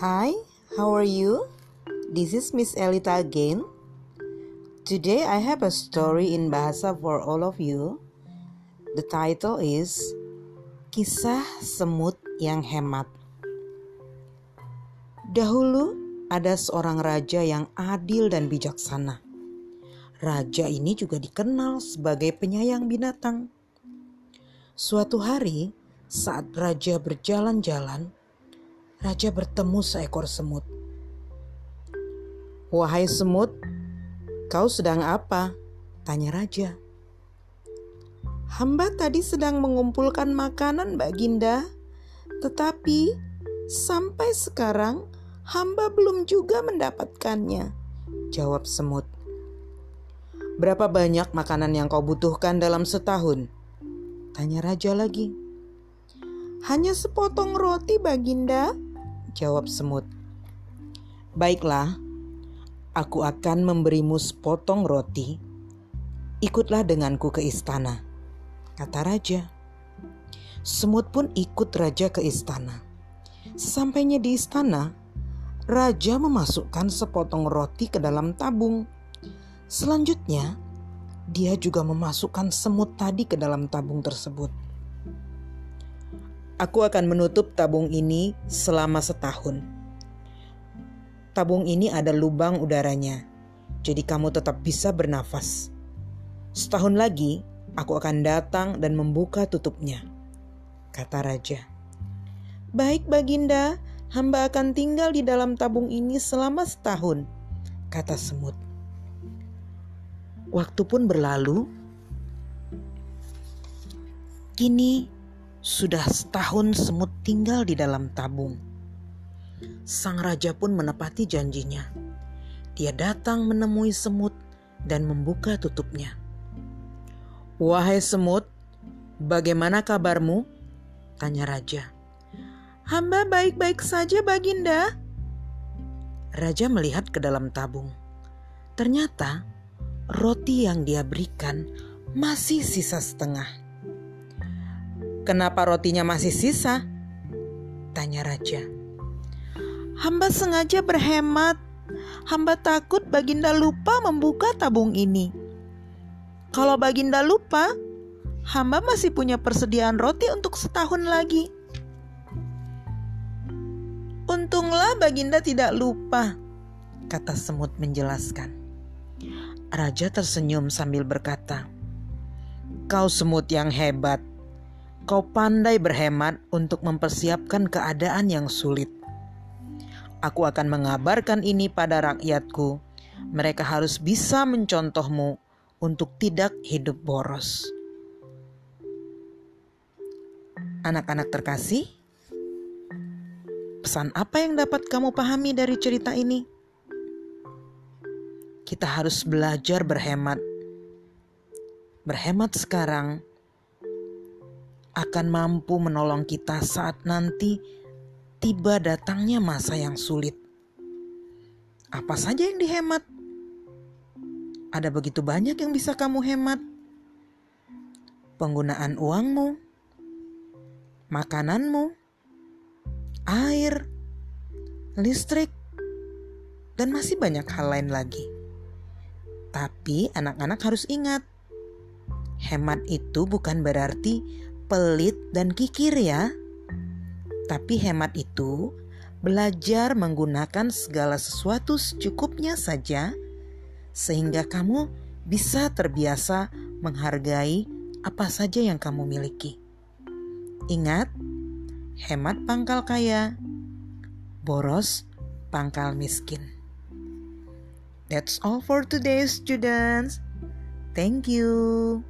Hi, how are you? This is Miss Elita again. Today I have a story in bahasa for all of you. The title is Kisah Semut yang Hemat. Dahulu ada seorang raja yang adil dan bijaksana. Raja ini juga dikenal sebagai penyayang binatang. Suatu hari, saat raja berjalan-jalan, raja bertemu seekor semut. "Wahai semut, kau sedang apa?" tanya raja. "Hamba tadi sedang mengumpulkan makanan, Baginda, tetapi sampai sekarang hamba belum juga mendapatkannya," jawab semut. "Berapa banyak makanan yang kau butuhkan dalam setahun?" tanya raja lagi. Hanya sepotong roti, Baginda, Jawab semut. Baiklah, aku akan memberimu sepotong roti. Ikutlah denganku ke istana, kata raja. Semut pun ikut raja ke istana. Sesampainya di istana, raja memasukkan sepotong roti ke dalam tabung. Selanjutnya, dia juga memasukkan semut tadi ke dalam tabung tersebut. Aku akan menutup tabung ini selama setahun. Tabung ini ada lubang udaranya, jadi kamu tetap bisa bernafas. Setahun lagi, aku akan datang dan membuka tutupnya, kata raja. Baik, Baginda, hamba akan tinggal di dalam tabung ini selama setahun, kata semut. Waktu pun berlalu. Kini sudah setahun semut tinggal di dalam tabung. Sang raja pun menepati janjinya. Dia datang menemui semut dan membuka tutupnya. Wahai semut, bagaimana kabarmu? Tanya raja. Hamba baik-baik saja, Baginda. Raja melihat ke dalam tabung. Ternyata roti yang dia berikan masih sisa setengah. Kenapa rotinya masih sisa? Tanya raja. Hamba sengaja berhemat. Hamba takut Baginda lupa membuka tabung ini. Kalau Baginda lupa, hamba masih punya persediaan roti untuk setahun lagi. Untunglah Baginda tidak lupa, kata semut menjelaskan. Raja tersenyum sambil berkata, "Kau semut yang hebat kau pandai berhemat untuk mempersiapkan keadaan yang sulit. Aku akan mengabarkan ini pada rakyatku. Mereka harus bisa mencontohmu untuk tidak hidup boros. Anak-anak terkasih, pesan apa yang dapat kamu pahami dari cerita ini? Kita harus belajar berhemat. Berhemat sekarang akan mampu menolong kita saat nanti tiba datangnya masa yang sulit. Apa saja yang dihemat? Ada begitu banyak yang bisa kamu hemat. Penggunaan uangmu, makananmu, air, listrik, dan masih banyak hal lain lagi. Tapi anak-anak harus ingat, hemat itu bukan berarti pelit dan kikir ya. Tapi hemat itu belajar menggunakan segala sesuatu secukupnya saja sehingga kamu bisa terbiasa menghargai apa saja yang kamu miliki. Ingat, hemat pangkal kaya, boros pangkal miskin. That's all for today, students. Thank you.